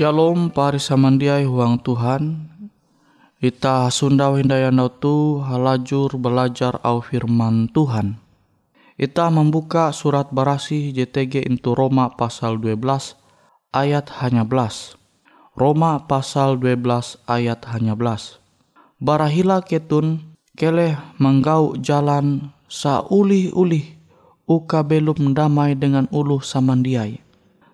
Shalom pari samandiai huang Tuhan. Ita sundau hindayandau tu halajur belajar au firman Tuhan. Ita membuka surat barasi JTG into Roma pasal 12 ayat hanya belas. Roma pasal 12 ayat hanya belas. Barahila ketun keleh menggau jalan saulih-ulih uka belum damai dengan uluh samandiai.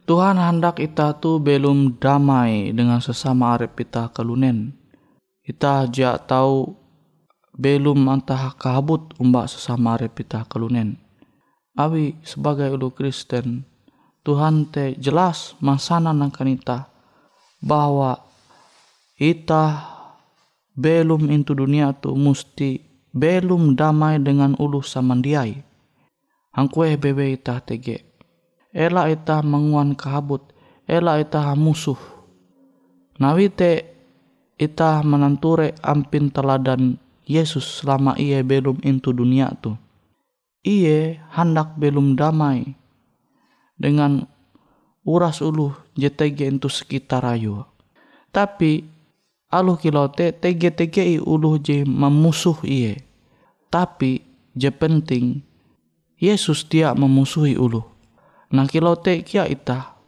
Tuhan hendak ita tu belum damai dengan sesama arep ita kelunen. Ita ja tahu belum antah kabut umbak sesama arep ita kelunen. Awi sebagai ulu Kristen, Tuhan te jelas masana nangkan ita bahwa ita belum into dunia tu musti belum damai dengan ulu samandiai. Angkue bebe ita tege. Ela ita menguan kahabut, ela ita musuh. Nawite ita menanture ampin teladan Yesus selama ia belum intu dunia tu. Ia hendak belum damai dengan uras ulu JTG itu sekitar ayu. Tapi aluh kilote tege tege i ulu je memusuh iye. Tapi je penting Yesus dia memusuhi ulu. Nah kilote kia ita.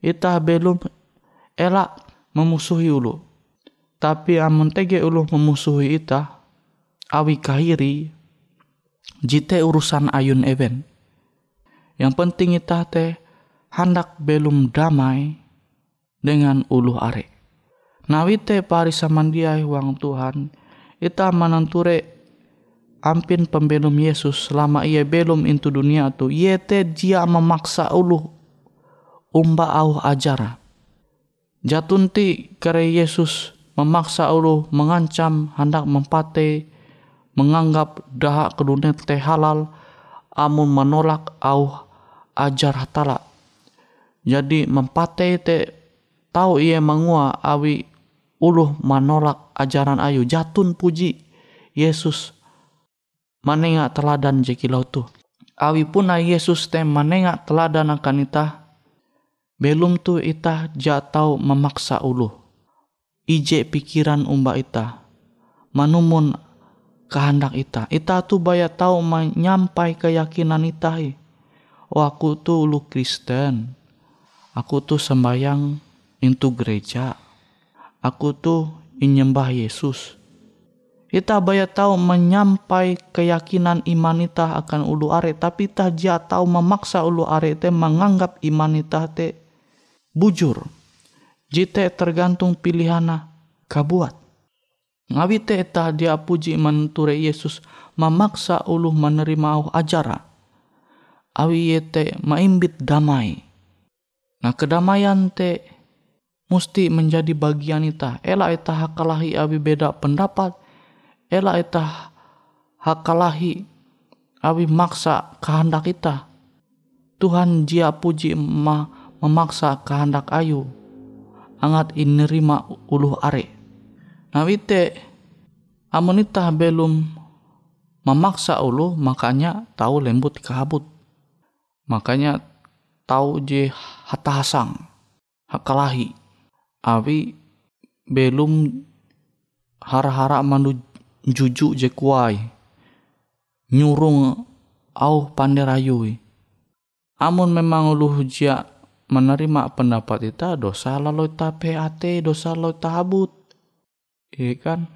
Ita belum elak memusuhi ulu. Tapi amun tege ulu memusuhi ita. Awi kahiri. Jite urusan ayun event. Yang penting ita teh hendak belum damai dengan ulu are. Nawite pari samandiai wang Tuhan, ita mananture ampin pembelum Yesus selama ia belum into dunia tu, ia te dia memaksa ulu umba au ajara. Jatunti kare Yesus memaksa ulu mengancam hendak mempate menganggap dahak kedunia teh halal amun menolak au ajar hatala jadi mempate te tahu ia mengua awi uluh menolak ajaran ayu jatun puji Yesus manenga teladan jekilau tu. Awi puna Yesus te manenga teladan akan ita belum tu ita jatau memaksa uluh. Ije pikiran umba ita manumun kehendak ita ita tu baya tahu menyampai keyakinan ita oh aku tu ulu Kristen. Aku tuh sembayang into gereja. Aku tuh inyembah Yesus. Ita baya tahu menyampai keyakinan iman ita akan ulu are, tapi ita jia tahu memaksa ulu are te menganggap iman ita te bujur. Jite tergantung pilihana kabuat. Ngawi te ita dia puji menture Yesus memaksa ulu menerima au ajara. Awi yete maimbit damai Nah kedamaian te mesti menjadi bagian ita. Ela ita hakalahi abi beda pendapat. Ela ita hakalahi abi maksa kehendak ita. Tuhan jia puji ma memaksa kehendak ayu. Angat inerima uluh are. Nah wite amonita belum memaksa ulu makanya tahu lembut kabut. Makanya tahu je hatahasang hakalahi awi belum hara-hara manu juju je kuai nyurung au panderayui amun memang ulu jia menerima pendapat kita dosa lalu ta PAT dosa lalu ta habut iya kan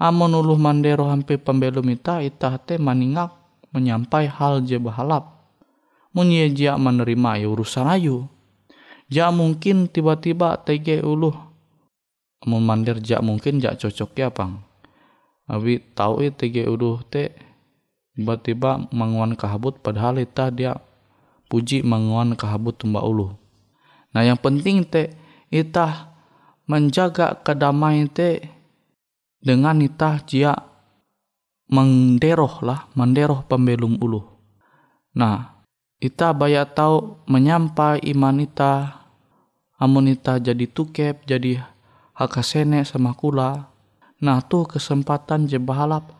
amun ulu mandero hampir pembelum ita ita te maningak menyampai hal je bahalap munye jia menerima ya urusan ayu. Ja mungkin tiba-tiba tege ulu. Mun mandir ja mungkin ja cocok ya pang. Abi tahu itu tege ulu te tiba-tiba menguan kahabut padahal ita dia puji menguan kahabut tumba ulu. Nah yang penting te ita menjaga kedamaian te dengan ita jia menderoh lah, menderoh pembelum ulu. Nah, ita baya tahu menyampai iman ita amun ita jadi tukep jadi hakasene sama kula nah tuh kesempatan je bahalap.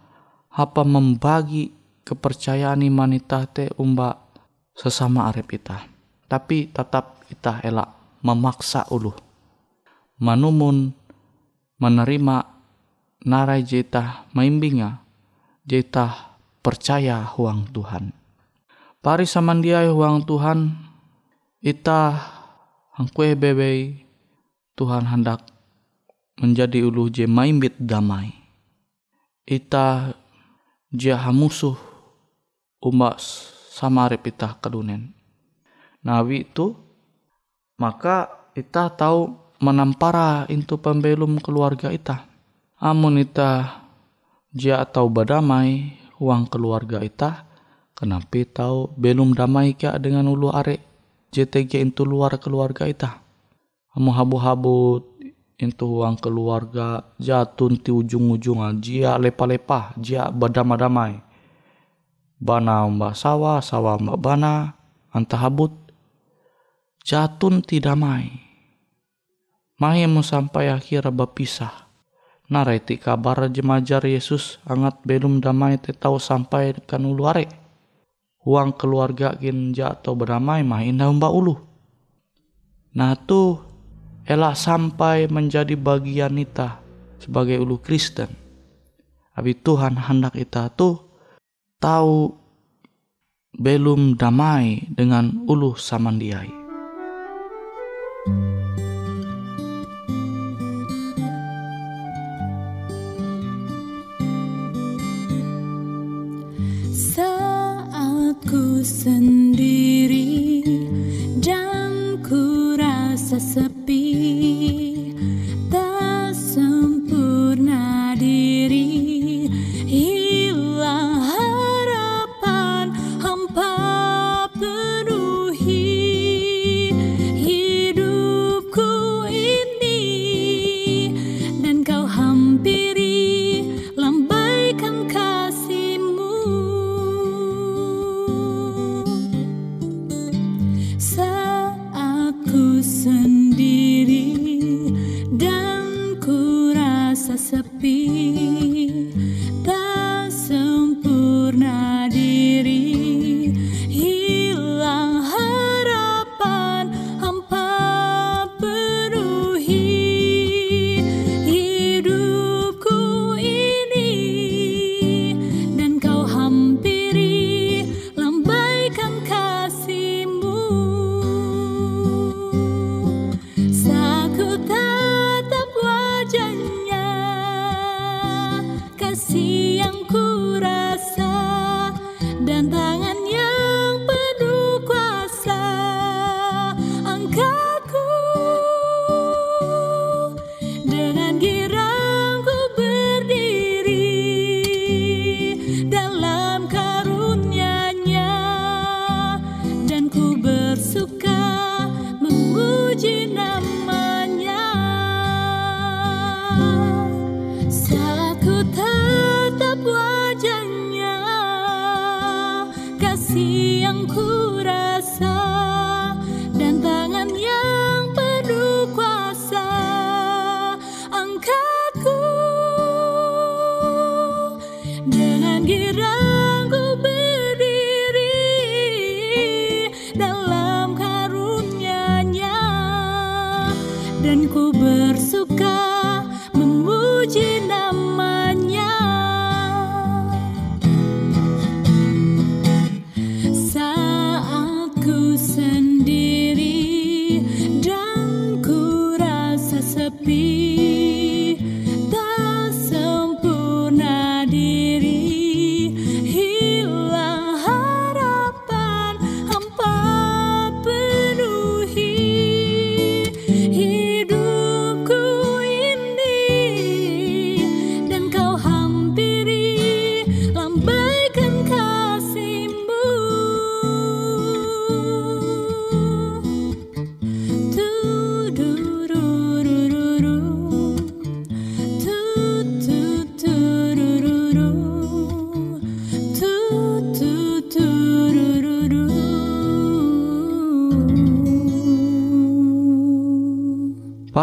Apa membagi kepercayaan iman ita te umba sesama arep ita tapi tetap ita elak memaksa ulu manumun menerima narai jeta maimbinga jeta percaya huang Tuhan. Pari samandiai huang Tuhan, ita hangkue bebe Tuhan hendak menjadi ulu je maimbit damai. Ita jia musuh umat samarip ita kedunen. Nawi itu maka ita tahu menampara itu pembelum keluarga ita. Amun ita jia atau badamai uang keluarga ita, Kenapa tahu belum damai kya dengan ulu are JTG itu luar keluarga ita. Kamu habu-habu into huang keluarga jatun ti ujung-ujung jia lepa-lepa jia badama-damai bana mbak sawa sawa mbak bana anta habut jatun ti damai Mahe mo sampai akhir berpisah. Narai ti kabar jemajar Yesus angat belum damai te tau sampai kan ulu are. Huang keluarga kin jatuh berdamai mah indah mbak ulu. Nah tu elak sampai menjadi bagian ita sebagai ulu Kristen. Abi Tuhan hendak ita tu tahu belum damai dengan ulu samandiai. Saat ku sendiri kasih yang ku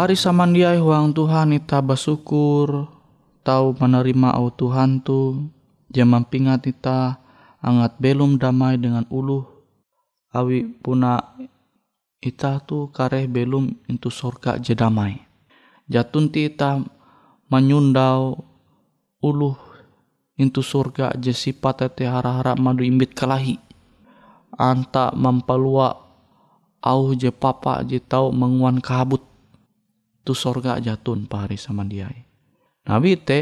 Pari samandiai huang Tuhan ita bersyukur tahu menerima au Tuhan tu. Jaman pingat ita angat belum damai dengan uluh. Awi puna ita tu kareh belum itu sorga je damai. Jatun ti ita menyundau uluh itu surga je sifat tete hara-hara madu imbit kalahi anta mempelua au je papa je tau menguan kabut tu sorga jatun pari sama dia. Nabi te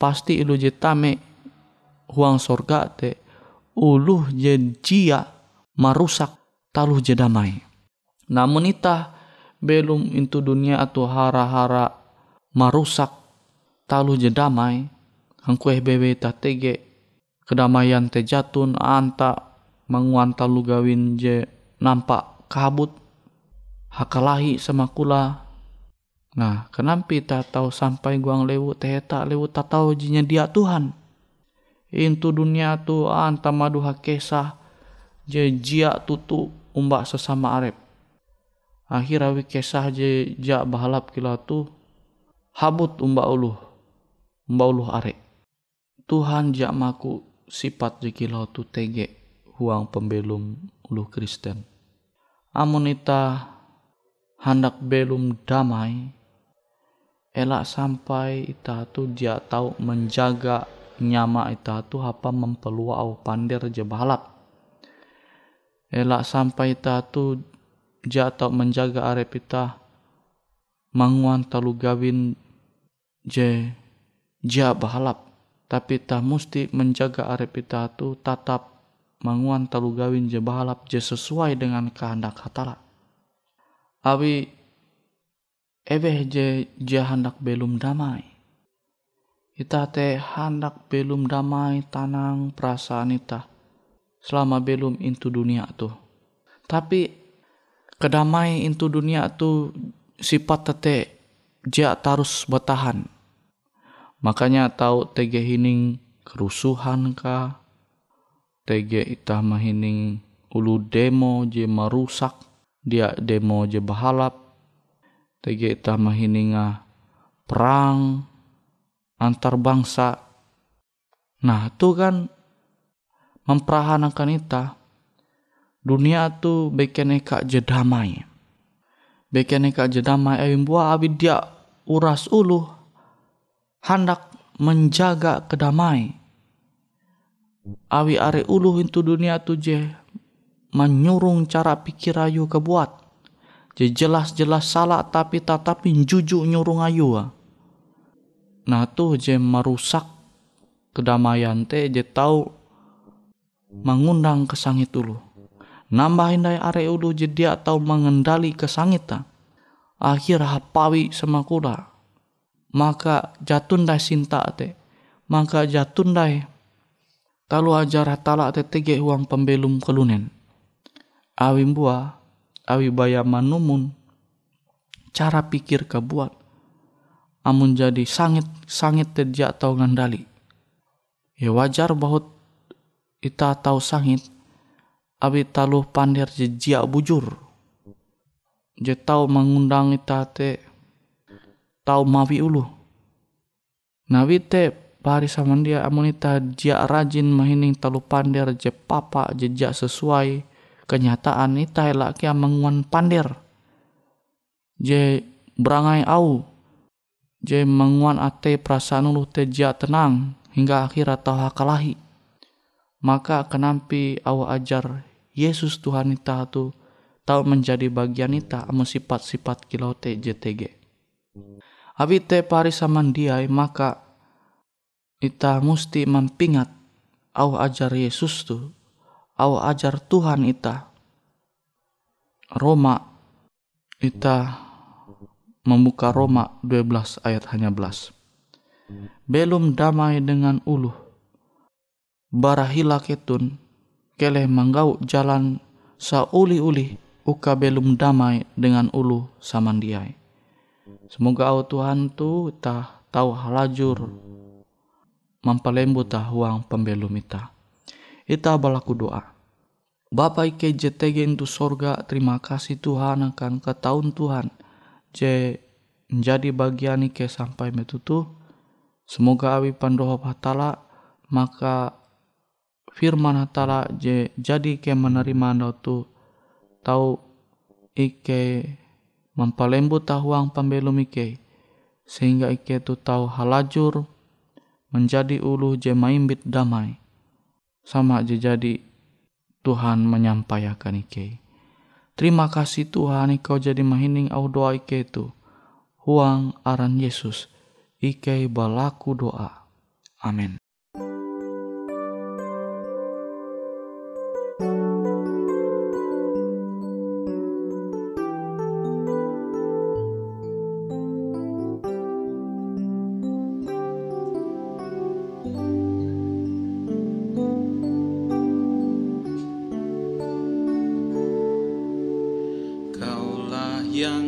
pasti ilu je tame huang sorga te uluh je jia marusak taluh je damai. Namun ita belum into dunia atau hara-hara marusak taluh je damai hangkueh bebe ta tege kedamaian te jatun anta menguan talu gawin je nampak kabut hakalahi sama kula Nah, kenapa kita tahu sampai guang lewu teheta lewu tak tahu jinya dia Tuhan. Intu dunia tu anta madu hakesah je jia tutu umbak sesama arep. Akhir awi kesah je jia bahalap kila tu habut umbak uluh. Umbak uluh arep. Tuhan jia maku sifat je kila tu tege huang pembelum uluh Kristen. Amun ita hendak belum damai, elak sampai ita tu dia tahu menjaga nyama ita tu apa mempelua au pandir je balap. Elak sampai ita tu dia tahu menjaga arep ita manguan talu gawin je dia balap. Tapi ta mesti menjaga arep ita tu tatap manguan talu gawin je balap je sesuai dengan kehendak hatala. Awi ebe je hendak belum damai. Ita te hendak belum damai tanang perasaan ita selama belum into dunia tu. Tapi kedamai into dunia tu sifat tete dia tarus bertahan. Makanya tahu tege hining kerusuhan ka, tege ita mahining ulu demo je merusak dia demo je bahalap tege ita mahininga perang antar bangsa. Nah itu kan memperahanakan ita. Dunia tu bikin eka je damai bikin eka je damai awin buah abi dia uras ulu hendak menjaga kedamai. Awi are ulu itu dunia tu je menyurung cara pikir ayu kebuat je jelas-jelas salah tapi tetapi jujur nyurung ayu nah tu je merusak kedamaian te je tahu mengundang kesangit dulu nambahin dari are ulu je dia tahu mengendali kesangit akhir hapawi semakula maka jatun dai sinta te. Maka jatun dai talu ajar hatala te tege uang pembelum kelunen. Awi bua awi baya manumun cara pikir kebuat amun jadi sangit sangit tidak tahu ngandali. Ya wajar bahut ita tahu sangit abi taluh pandir jejak bujur. Je tahu mengundang ita te tahu mawi ulu nawi te pari sama dia amun ita dia rajin mahining talu pandir je papa jejak sesuai kenyataan ita elak kia menguan pandir. Je berangai au. Je menguan ate perasaan ulu te jia tenang hingga akhir atau hakalahi. Maka kenampi awa ajar Yesus Tuhan ita tu tahu menjadi bagian ita amu sifat-sifat kilau te JTG. Abi te pari samandiai maka ita musti mempingat au ajar Yesus tu au ajar Tuhan ita. Roma ita membuka Roma 12 ayat hanya belas. Belum damai dengan uluh. Barahila ketun keleh manggau jalan sauli-uli uka belum damai dengan ulu samandiai. Semoga au Tuhan tu tah tahu halajur mampalembu tah huang pembelum ita. Ita balaku doa. Bapa ike jetege itu sorga terima kasih Tuhan akan ketahun Tuhan je menjadi bagian ike sampai metutu. Semoga awi pandoho hatala maka firman hatala je jadi ke menerima anda tu tahu ike mempalembu tahuang pembelum ike sehingga ike tu tahu halajur menjadi ulu je maimbit damai sama je jadi Tuhan menyampaikan ike. Terima kasih Tuhan Ikau jadi mahining au doa ike tu. Huang aran Yesus. Ike balaku doa. Amin. Yang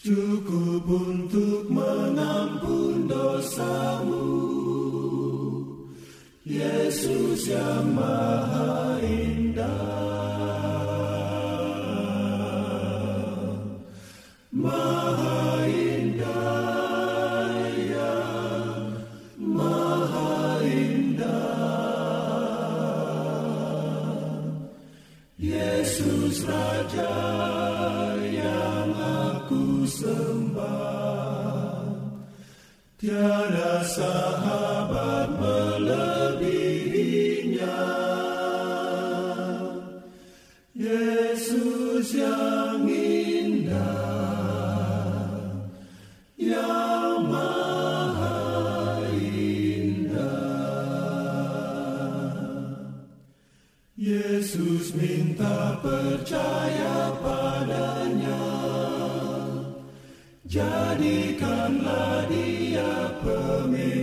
cukup untuk mengampun dosamu. Yesus yang maha indah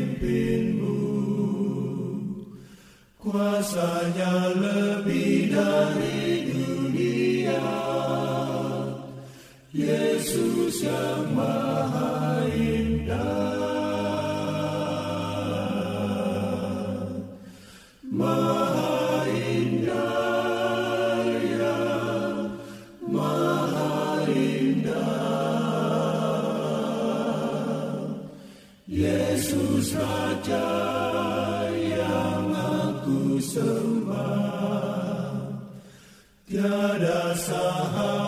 Pimpinmu Kuasanya lebih dari dunia. Yesus yang maha indah. sahara.